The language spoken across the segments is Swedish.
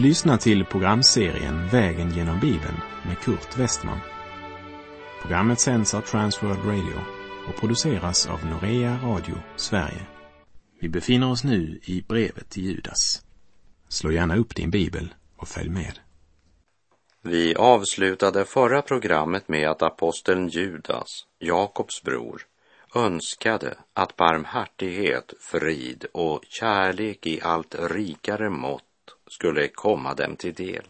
Du lyssnar till programserien Vägen genom Bibeln med Kurt Westman. Programmet sänds av Transworld Radio och produceras av Norea Radio Sverige. Vi befinner oss nu i brevet till Judas. Slå gärna upp din bibel och följ med. Vi avslutade förra programmet med att aposteln Judas, Jakobs bror, önskade att barmhärtighet, frid och kärlek i allt rikare mått skulle komma dem till del.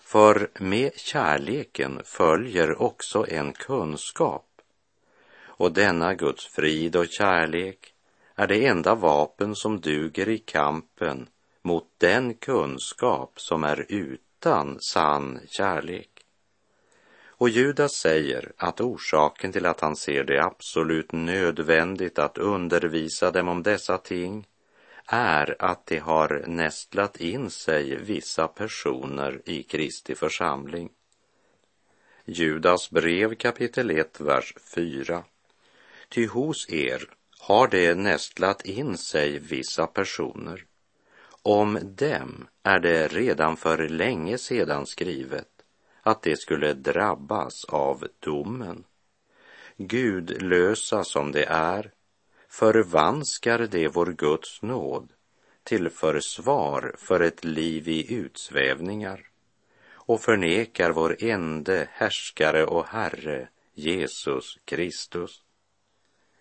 För med kärleken följer också en kunskap. Och denna Guds frid och kärlek är det enda vapen som duger i kampen mot den kunskap som är utan sann kärlek. Och Judas säger att orsaken till att han ser det absolut nödvändigt att undervisa dem om dessa ting är att det har nästlat in sig vissa personer i Kristi församling. Judas brev kapitel 1, vers 4. Ty hos er har det nästlat in sig vissa personer. Om dem är det redan för länge sedan skrivet att de skulle drabbas av domen. Gudlösa som de är förvanskar det vår Guds nåd till försvar för ett liv i utsvävningar och förnekar vår ende härskare och Herre Jesus Kristus.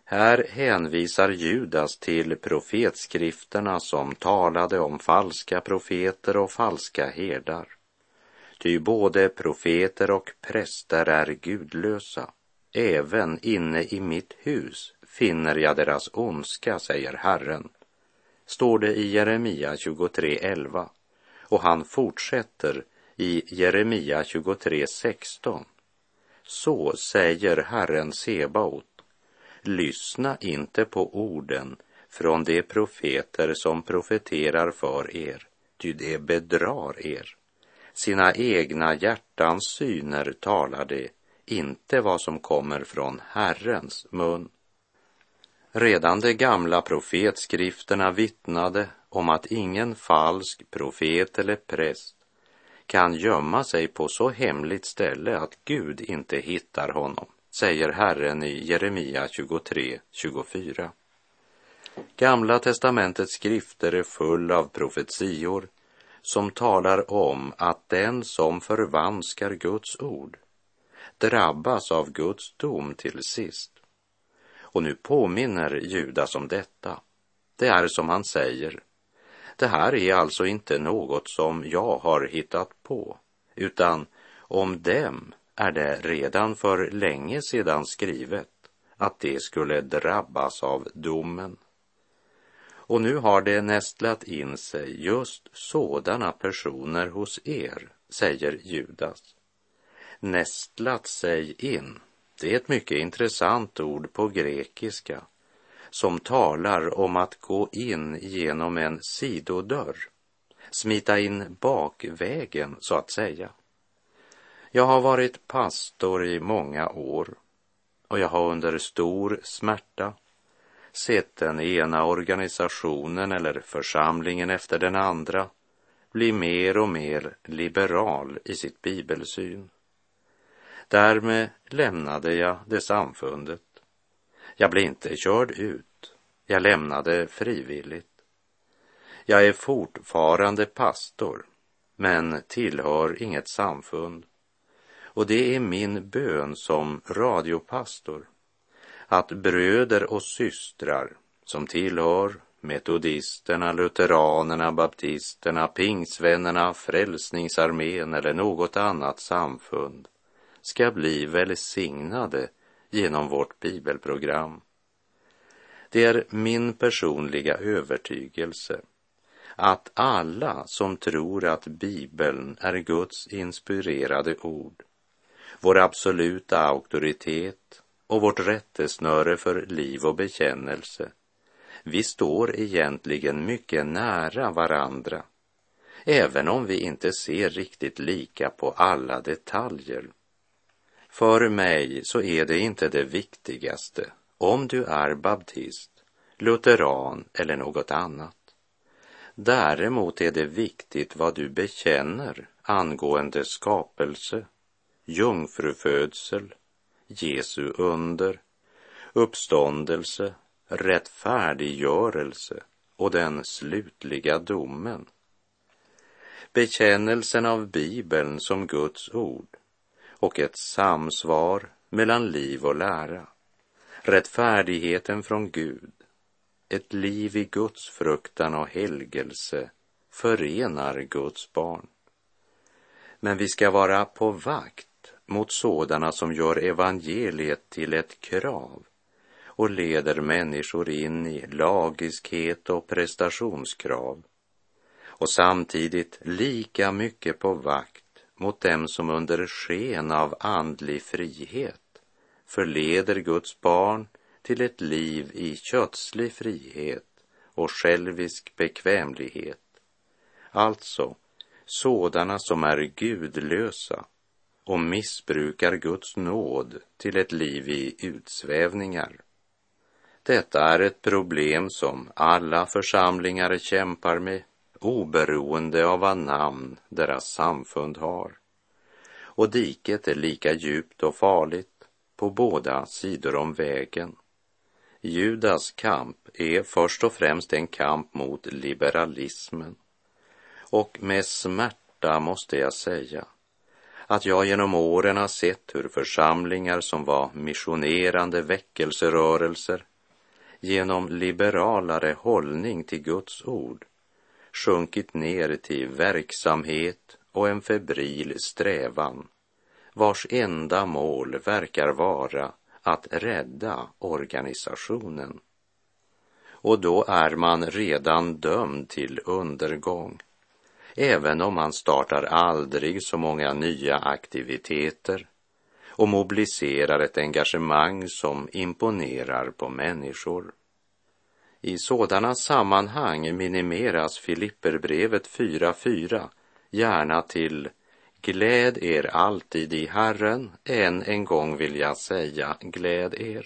Här hänvisar Judas till profetskrifterna som talade om falska profeter och falska herdar. Ty både profeter och präster är gudlösa. Även inne i mitt hus finner jag deras ondska, säger Herren. Står det i Jeremia 23.11 och han fortsätter i Jeremia 23.16. Så säger Herren Sebaot. Lyssna inte på orden från de profeter som profeterar för er, ty de bedrar er. Sina egna hjärtans syner talar de, inte vad som kommer från Herrens mun. Redan de gamla profetskrifterna vittnade om att ingen falsk profet eller präst kan gömma sig på så hemligt ställe att Gud inte hittar honom, säger Herren i Jeremia 23, 24. Gamla testamentets skrifter är full av profetior som talar om att den som förvanskar Guds ord drabbas av Guds dom till sist. Och nu påminner Judas om detta. Det är som han säger. Det här är alltså inte något som jag har hittat på, utan om dem är det redan för länge sedan skrivet att de skulle drabbas av domen. Och nu har det nästlat in sig just sådana personer hos er, säger Judas. Nästlat sig in, det är ett mycket intressant ord på grekiska som talar om att gå in genom en sidodörr, smita in bakvägen så att säga. Jag har varit pastor i många år och jag har under stor smärta sett den ena organisationen eller församlingen efter den andra bli mer och mer liberal i sitt bibelsyn. Därmed lämnade jag det samfundet. Jag blev inte körd ut. Jag lämnade frivilligt. Jag är fortfarande pastor, men tillhör inget samfund. Och det är min bön som radiopastor att bröder och systrar som tillhör metodisterna, lutheranerna, baptisterna, pingsvännerna, frälsningsarmén eller något annat samfund ska bli välsignade genom vårt bibelprogram. Det är min personliga övertygelse att alla som tror att Bibeln är Guds inspirerade ord, vår absoluta auktoritet och vårt rättesnöre för liv och bekännelse, vi står egentligen mycket nära varandra, även om vi inte ser riktigt lika på alla detaljer. För mig så är det inte det viktigaste om du är baptist, lutheran eller något annat. Däremot är det viktigt vad du bekänner angående skapelse, jungfrufödsel, Jesu under, uppståndelse, rättfärdiggörelse och den slutliga domen. Bekännelsen av Bibeln som Guds ord och ett samsvar mellan liv och lära. Rättfärdigheten från Gud, ett liv i Guds fruktan och helgelse förenar Guds barn. Men vi ska vara på vakt mot sådana som gör evangeliet till ett krav och leder människor in i lagiskhet och prestationskrav och samtidigt lika mycket på vakt mot dem som under sken av andlig frihet förleder Guds barn till ett liv i kötslig frihet och självisk bekvämlighet. Alltså sådana som är gudlösa och missbrukar Guds nåd till ett liv i utsvävningar. Detta är ett problem som alla församlingar kämpar med oberoende av vad namn deras samfund har. Och diket är lika djupt och farligt på båda sidor om vägen. Judas kamp är först och främst en kamp mot liberalismen. Och med smärta måste jag säga att jag genom åren har sett hur församlingar som var missionerande väckelserörelser genom liberalare hållning till Guds ord sjunkit ner till verksamhet och en febril strävan vars enda mål verkar vara att rädda organisationen. Och då är man redan dömd till undergång även om man startar aldrig så många nya aktiviteter och mobiliserar ett engagemang som imponerar på människor. I sådana sammanhang minimeras Filipperbrevet 4.4 gärna till Gläd er alltid i Herren, än en gång vill jag säga gläd er.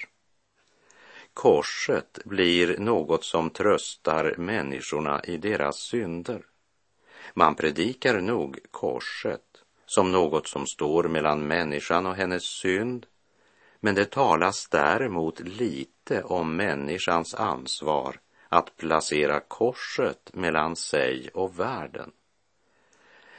Korset blir något som tröstar människorna i deras synder. Man predikar nog korset som något som står mellan människan och hennes synd, men det talas däremot lite om människans ansvar att placera korset mellan sig och världen.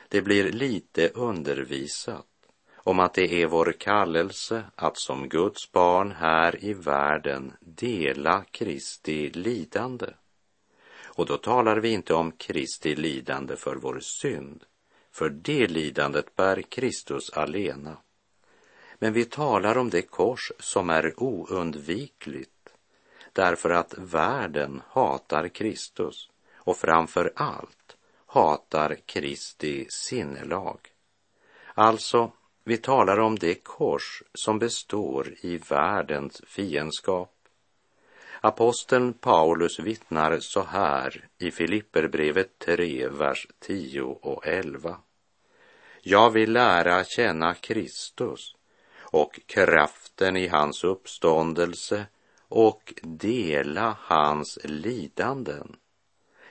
Det blir lite undervisat om att det är vår kallelse att som Guds barn här i världen dela Kristi lidande. Och då talar vi inte om Kristi lidande för vår synd, för det lidandet bär Kristus alena. Men vi talar om det kors som är oundvikligt, därför att världen hatar Kristus och framför allt hatar Kristi sinnelag. Alltså, vi talar om det kors som består i världens fiendskap Aposteln Paulus vittnar så här i Filipperbrevet 3, vers 10 och 11. Jag vill lära känna Kristus och kraften i hans uppståndelse och dela hans lidanden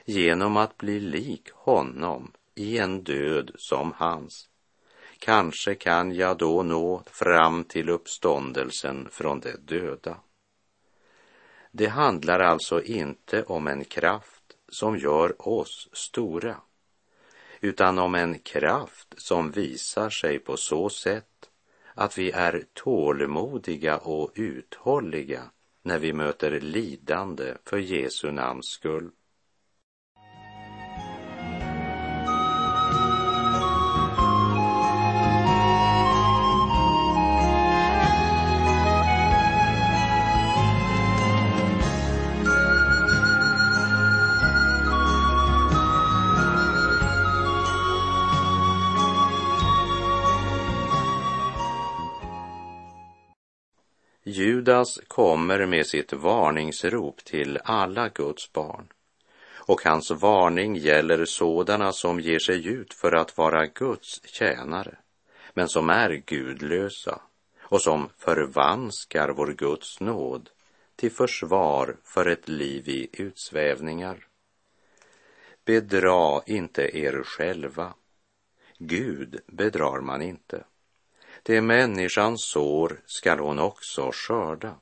genom att bli lik honom i en död som hans. Kanske kan jag då nå fram till uppståndelsen från de döda. Det handlar alltså inte om en kraft som gör oss stora, utan om en kraft som visar sig på så sätt att vi är tålmodiga och uthålliga när vi möter lidande för Jesu namns skull. Judas kommer med sitt varningsrop till alla Guds barn. Och hans varning gäller sådana som ger sig ut för att vara Guds tjänare, men som är gudlösa och som förvanskar vår Guds nåd till försvar för ett liv i utsvävningar. Bedra inte er själva. Gud bedrar man inte. Det människan sår skall hon också skörda.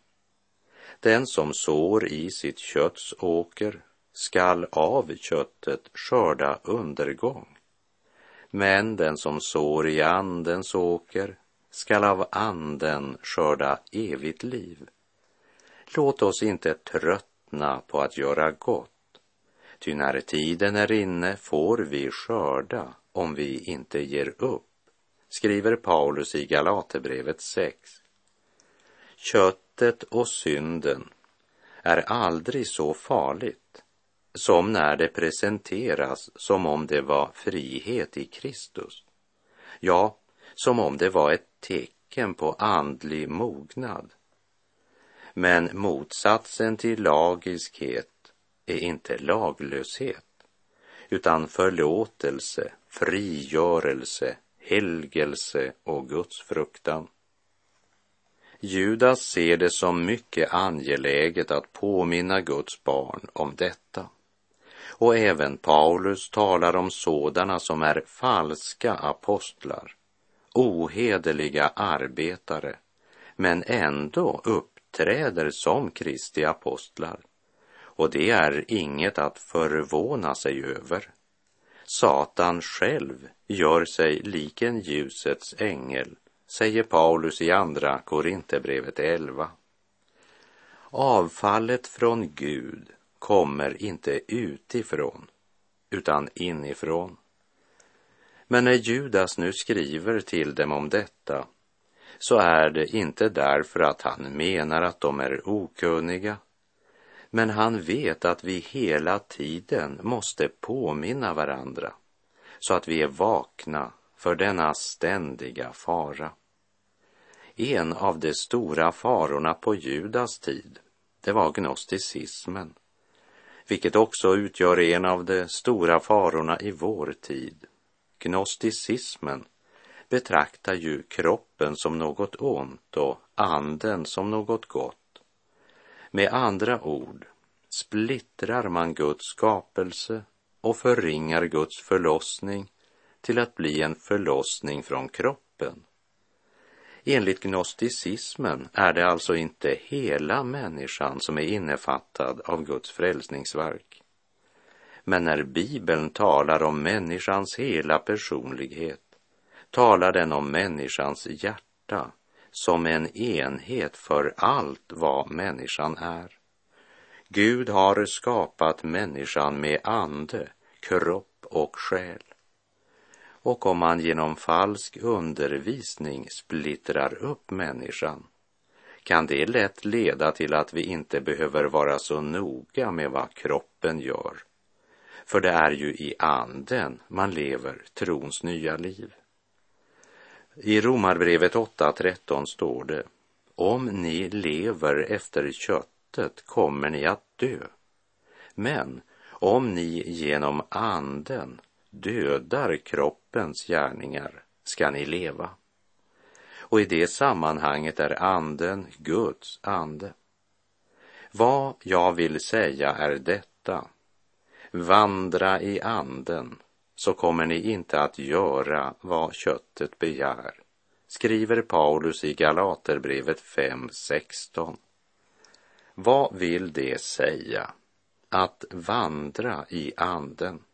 Den som sår i sitt kötts åker skall av köttet skörda undergång. Men den som sår i andens åker skall av anden skörda evigt liv. Låt oss inte tröttna på att göra gott, ty när tiden är inne får vi skörda om vi inte ger upp, skriver Paulus i Galaterbrevet 6. Köttet och synden är aldrig så farligt som när det presenteras som om det var frihet i Kristus. Ja, som om det var ett tecken på andlig mognad. Men motsatsen till lagiskhet är inte laglöshet, utan förlåtelse, frigörelse, helgelse och gudsfruktan. Judas ser det som mycket angeläget att påminna Guds barn om detta. Och även Paulus talar om sådana som är falska apostlar, ohederliga arbetare, men ändå uppträder som Kristi apostlar. Och det är inget att förvåna sig över. Satan själv gör sig lik en ljusets ängel, säger Paulus i Andra Korinthierbrevet 11. Avfallet från Gud kommer inte utifrån, utan inifrån. Men när Judas nu skriver till dem om detta så är det inte därför att han menar att de är okunniga, men han vet att vi hela tiden måste påminna varandra så att vi är vakna för denna ständiga fara. En av de stora farorna på Judas tid, det var gnosticismen, vilket också utgör en av de stora farorna i vår tid. Gnosticismen betraktar ju kroppen som något ont och anden som något gott. Med andra ord splittrar man Guds skapelse och förringar Guds förlossning till att bli en förlossning från kroppen. Enligt gnosticismen är det alltså inte hela människan som är innefattad av Guds frälsningsverk. Men när Bibeln talar om människans hela personlighet talar den om människans hjärta som en enhet för allt vad människan är. Gud har skapat människan med ande, kropp och själ. Och om man genom falsk undervisning splittrar upp människan kan det lätt leda till att vi inte behöver vara så noga med vad kroppen gör. För det är ju i anden man lever trons nya liv. I Romarbrevet 8.13 står det Om ni lever efter köttet kommer ni att dö. Men om ni genom anden dödar kroppens gärningar ska ni leva. Och i det sammanhanget är anden Guds ande. Vad jag vill säga är detta. Vandra i anden så kommer ni inte att göra vad köttet begär, skriver Paulus i Galaterbrevet 5.16. Vad vill det säga? Att vandra i anden.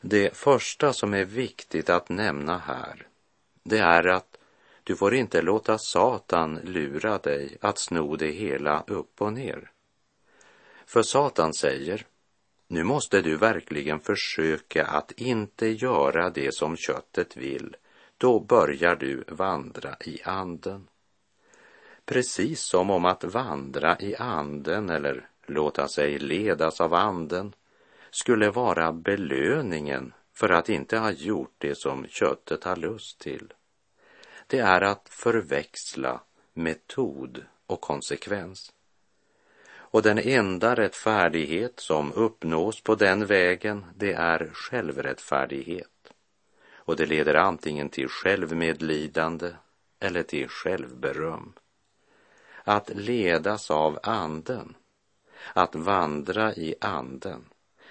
Det första som är viktigt att nämna här, det är att du får inte låta Satan lura dig att sno det hela upp och ner. För Satan säger, nu måste du verkligen försöka att inte göra det som köttet vill. Då börjar du vandra i anden. Precis som om att vandra i anden eller låta sig ledas av anden skulle vara belöningen för att inte ha gjort det som köttet har lust till. Det är att förväxla metod och konsekvens. Och den enda rättfärdighet som uppnås på den vägen, det är självrättfärdighet. Och det leder antingen till självmedlidande eller till självberöm. Att ledas av anden, att vandra i anden,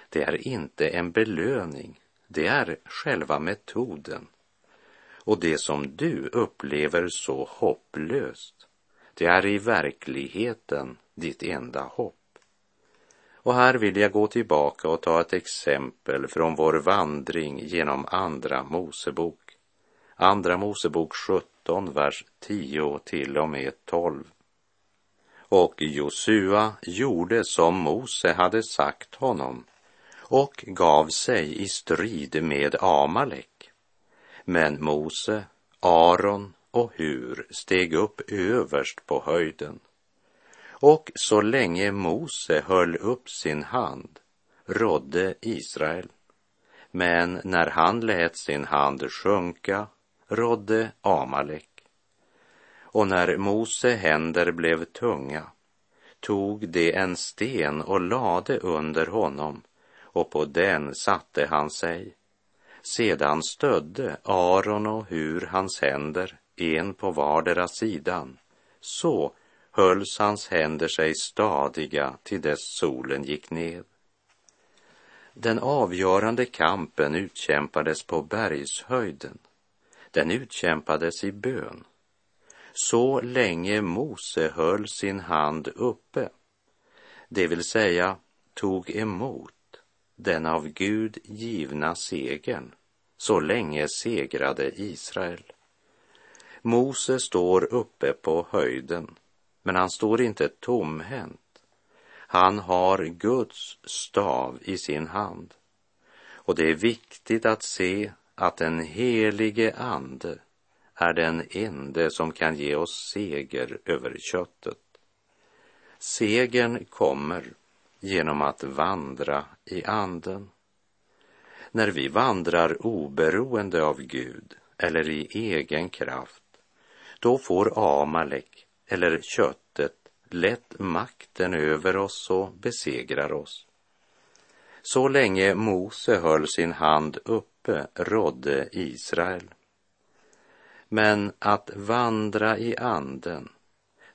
det är inte en belöning, det är själva metoden. Och det som du upplever så hopplöst, det är i verkligheten ditt enda hopp. Och här vill jag gå tillbaka och ta ett exempel från vår vandring genom Andra Mosebok. Andra Mosebok 17, vers 10 till och med 12. Och Josua gjorde som Mose hade sagt honom och gav sig i strid med Amalek. Men Mose, Aron och Hur steg upp överst på höjden. Och så länge Mose höll upp sin hand rådde Israel. Men när han lät sin hand sjunka rådde Amalek. Och när Mose händer blev tunga tog de en sten och lade under honom och på den satte han sig. Sedan stödde Aron och Hur hans händer, en på vardera sidan. Så hölls hans händer sig stadiga till dess solen gick ned. Den avgörande kampen utkämpades på bergshöjden. Den utkämpades i bön. Så länge Mose höll sin hand uppe, det vill säga tog emot den av Gud givna segern, så länge segrade Israel. Mose står uppe på höjden, men han står inte tomhänt. Han har Guds stav i sin hand. Och det är viktigt att se att den helige Ande är den ende som kan ge oss seger över köttet. Segern kommer genom att vandra i anden. När vi vandrar oberoende av Gud eller i egen kraft, då får Amalek eller köttet lätt makten över oss och besegrar oss. Så länge Mose höll sin hand uppe rådde Israel. Men att vandra i anden,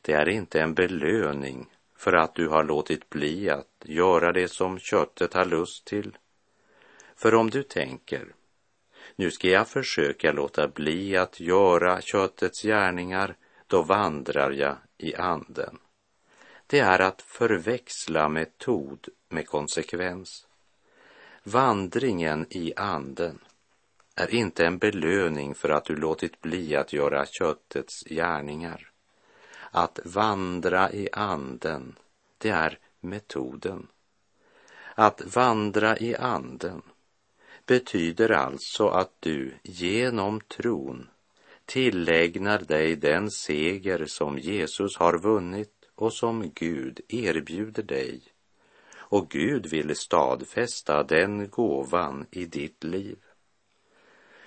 det är inte en belöning för att du har låtit bli att göra det som köttet har lust till. För om du tänker, nu ska jag försöka låta bli att göra köttets gärningar, då vandrar jag i anden. Det är att förväxla metod med konsekvens. Vandringen i anden är inte en belöning för att du låtit bli att göra köttets gärningar. Att vandra i anden, det är metoden. Att vandra i anden betyder alltså att du genom tron tillägnar dig den seger som Jesus har vunnit och som Gud erbjuder dig. Och Gud vill stadfästa den gåvan i ditt liv.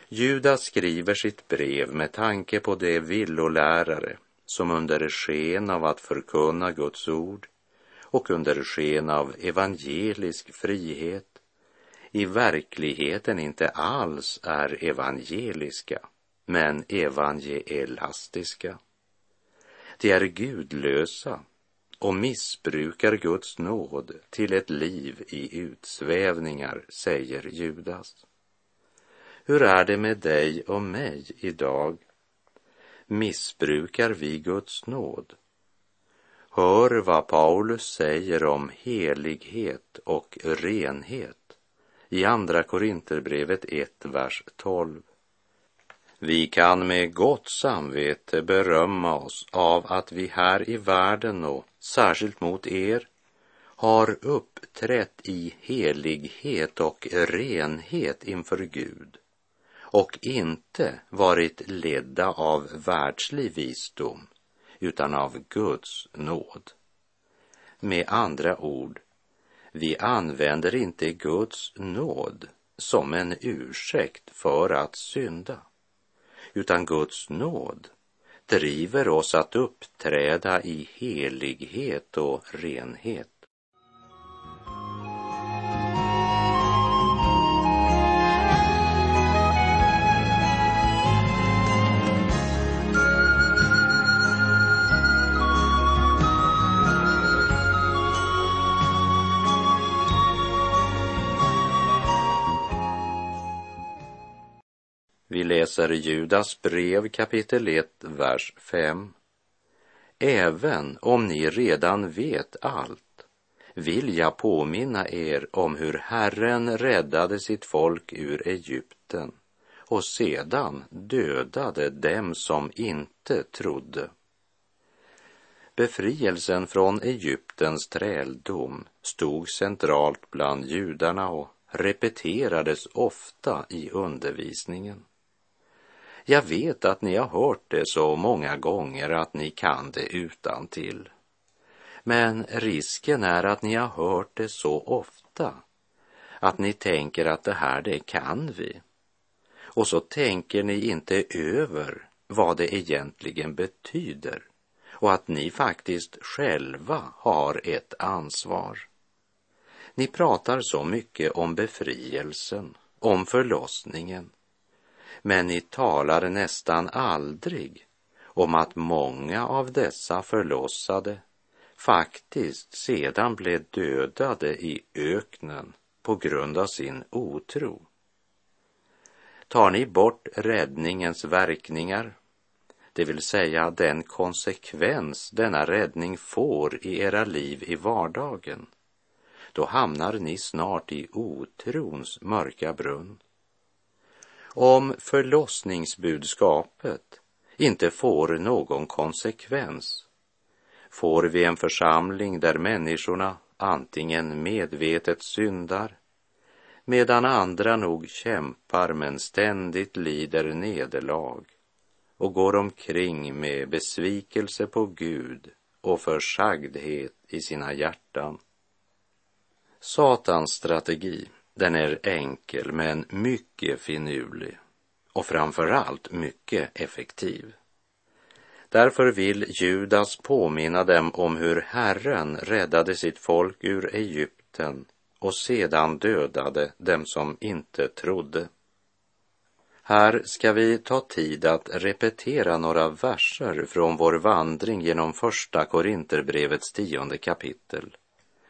Judas skriver sitt brev med tanke på de villolärare som under sken av att förkunna Guds ord och under sken av evangelisk frihet i verkligheten inte alls är evangeliska, men evangelastiska. De är gudlösa och missbrukar Guds nåd till ett liv i utsvävningar, säger Judas. Hur är det med dig och mig idag? Missbrukar vi Guds nåd? Hör vad Paulus säger om helighet och renhet i Andra Korinterbrevet 1, vers 12. Vi kan med gott samvete berömma oss av att vi här i världen och särskilt mot er har uppträtt i helighet och renhet inför Gud och inte varit ledda av världslig visdom utan av Guds nåd. Med andra ord, vi använder inte Guds nåd som en ursäkt för att synda, utan Guds nåd driver oss att uppträda i helighet och renhet. Läser Judas brev kapitel 1, vers 5. Även om ni redan vet allt vill jag påminna er om hur Herren räddade sitt folk ur Egypten och sedan dödade dem som inte trodde. Befrielsen från Egyptens träldom stod centralt bland judarna och repeterades ofta i undervisningen. Jag vet att ni har hört det så många gånger att ni kan det utan till. Men risken är att ni har hört det så ofta att ni tänker att det här, det kan vi. Och så tänker ni inte över vad det egentligen betyder och att ni faktiskt själva har ett ansvar. Ni pratar så mycket om befrielsen, om förlossningen, men ni talar nästan aldrig om att många av dessa förlossade faktiskt sedan blev dödade i öknen på grund av sin otro. Tar ni bort räddningens verkningar, det vill säga den konsekvens denna räddning får i era liv i vardagen, då hamnar ni snart i otrons mörka brunn. Om förlossningsbudskapet inte får någon konsekvens får vi en församling där människorna antingen medvetet syndar medan andra nog kämpar men ständigt lider nederlag och går omkring med besvikelse på Gud och försagdhet i sina hjärtan. Satans strategi, den är enkel men mycket finurlig och framför allt mycket effektiv. Därför vill Judas påminna dem om hur Herren räddade sitt folk ur Egypten och sedan dödade dem som inte trodde. Här ska vi ta tid att repetera några verser från vår vandring genom Första Korinterbrevets tionde kapitel.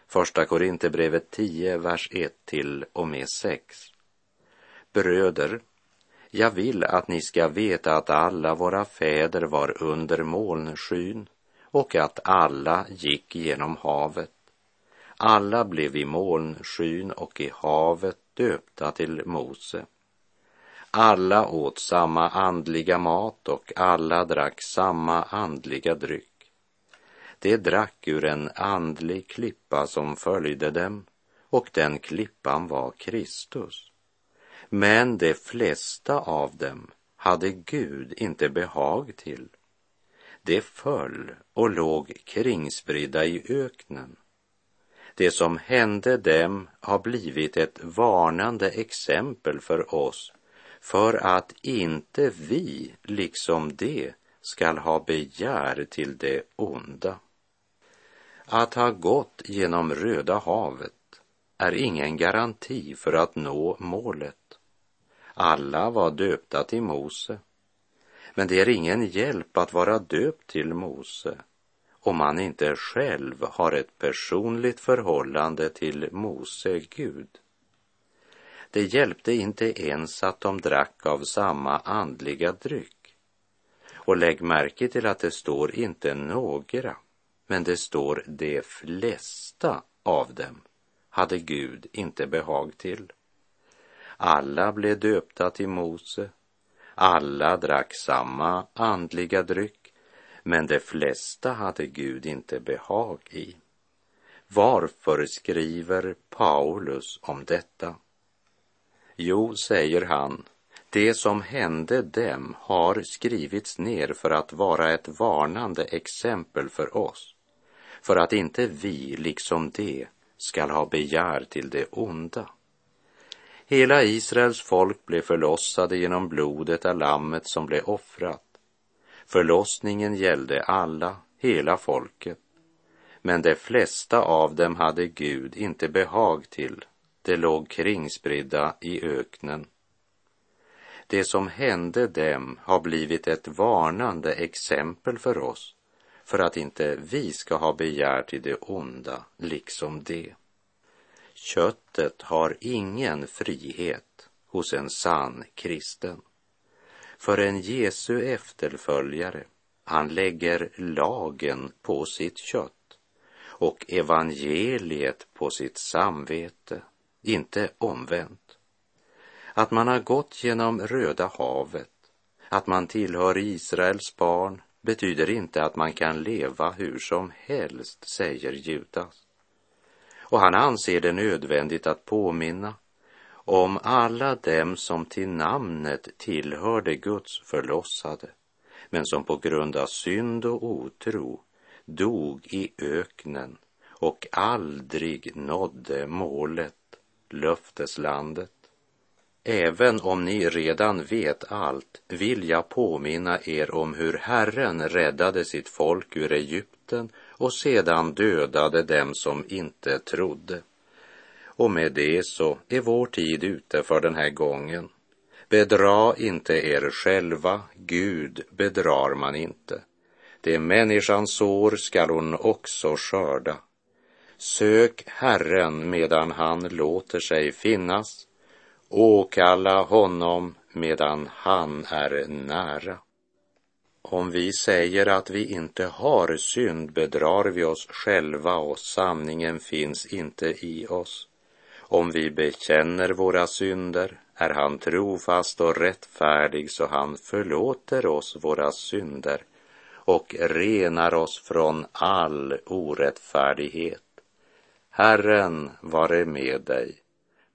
Första Korinthierbrevet 10, vers 1 till och med 6. Bröder, jag vill att ni ska veta att alla våra fäder var under molnskyn och att alla gick genom havet. Alla blev i molnskyn och i havet döpta till Mose. Alla åt samma andliga mat och alla drack samma andliga dryck. De drack ur en andlig klippa som följde dem och den klippan var Kristus. Men de flesta av dem hade Gud inte behag till. De föll och låg kringspridda i öknen. Det som hände dem har blivit ett varnande exempel för oss för att inte vi, liksom de, skall ha begär till det onda. Att ha gått genom Röda havet är ingen garanti för att nå målet. Alla var döpta till Mose. Men det är ingen hjälp att vara döpt till Mose om man inte själv har ett personligt förhållande till Mose Gud. Det hjälpte inte ens att de drack av samma andliga dryck. Och lägg märke till att det står inte några, men det står de flesta av dem hade Gud inte behag till. Alla blev döpta till Mose. Alla drack samma andliga dryck, men de flesta hade Gud inte behag i. Varför skriver Paulus om detta? Jo, säger han, det som hände dem har skrivits ner för att vara ett varnande exempel för oss, för att inte vi, liksom de, skall ha begär till det onda. Hela Israels folk blev förlossade genom blodet av lammet som blev offrat. Förlossningen gällde alla, hela folket. Men de flesta av dem hade Gud inte behag till. De låg kringspridda i öknen. Det som hände dem har blivit ett varnande exempel för oss för att inte vi ska ha begär till det onda liksom det. Köttet har ingen frihet hos en sann kristen. För en Jesu efterföljare, han lägger lagen på sitt kött och evangeliet på sitt samvete, inte omvänt. Att man har gått genom Röda havet, att man tillhör Israels barn, betyder inte att man kan leva hur som helst, säger Judas. Och han anser det nödvändigt att påminna om alla dem som till namnet tillhörde Guds förlossade, men som på grund av synd och otro dog i öknen och aldrig nådde målet, löfteslandet. Även om ni redan vet allt vill jag påminna er om hur Herren räddade sitt folk ur Egypten och sedan dödade dem som inte trodde. Och med det så är vår tid ute för den här gången. Bedra inte er själva, Gud bedrar man inte. Det människan sår skall hon också skörda. Sök Herren medan han låter sig finnas. Åkalla honom medan han är nära. Om vi säger att vi inte har synd bedrar vi oss själva och sanningen finns inte i oss. Om vi bekänner våra synder är han trofast och rättfärdig så han förlåter oss våra synder och renar oss från all orättfärdighet. Herren vare med dig.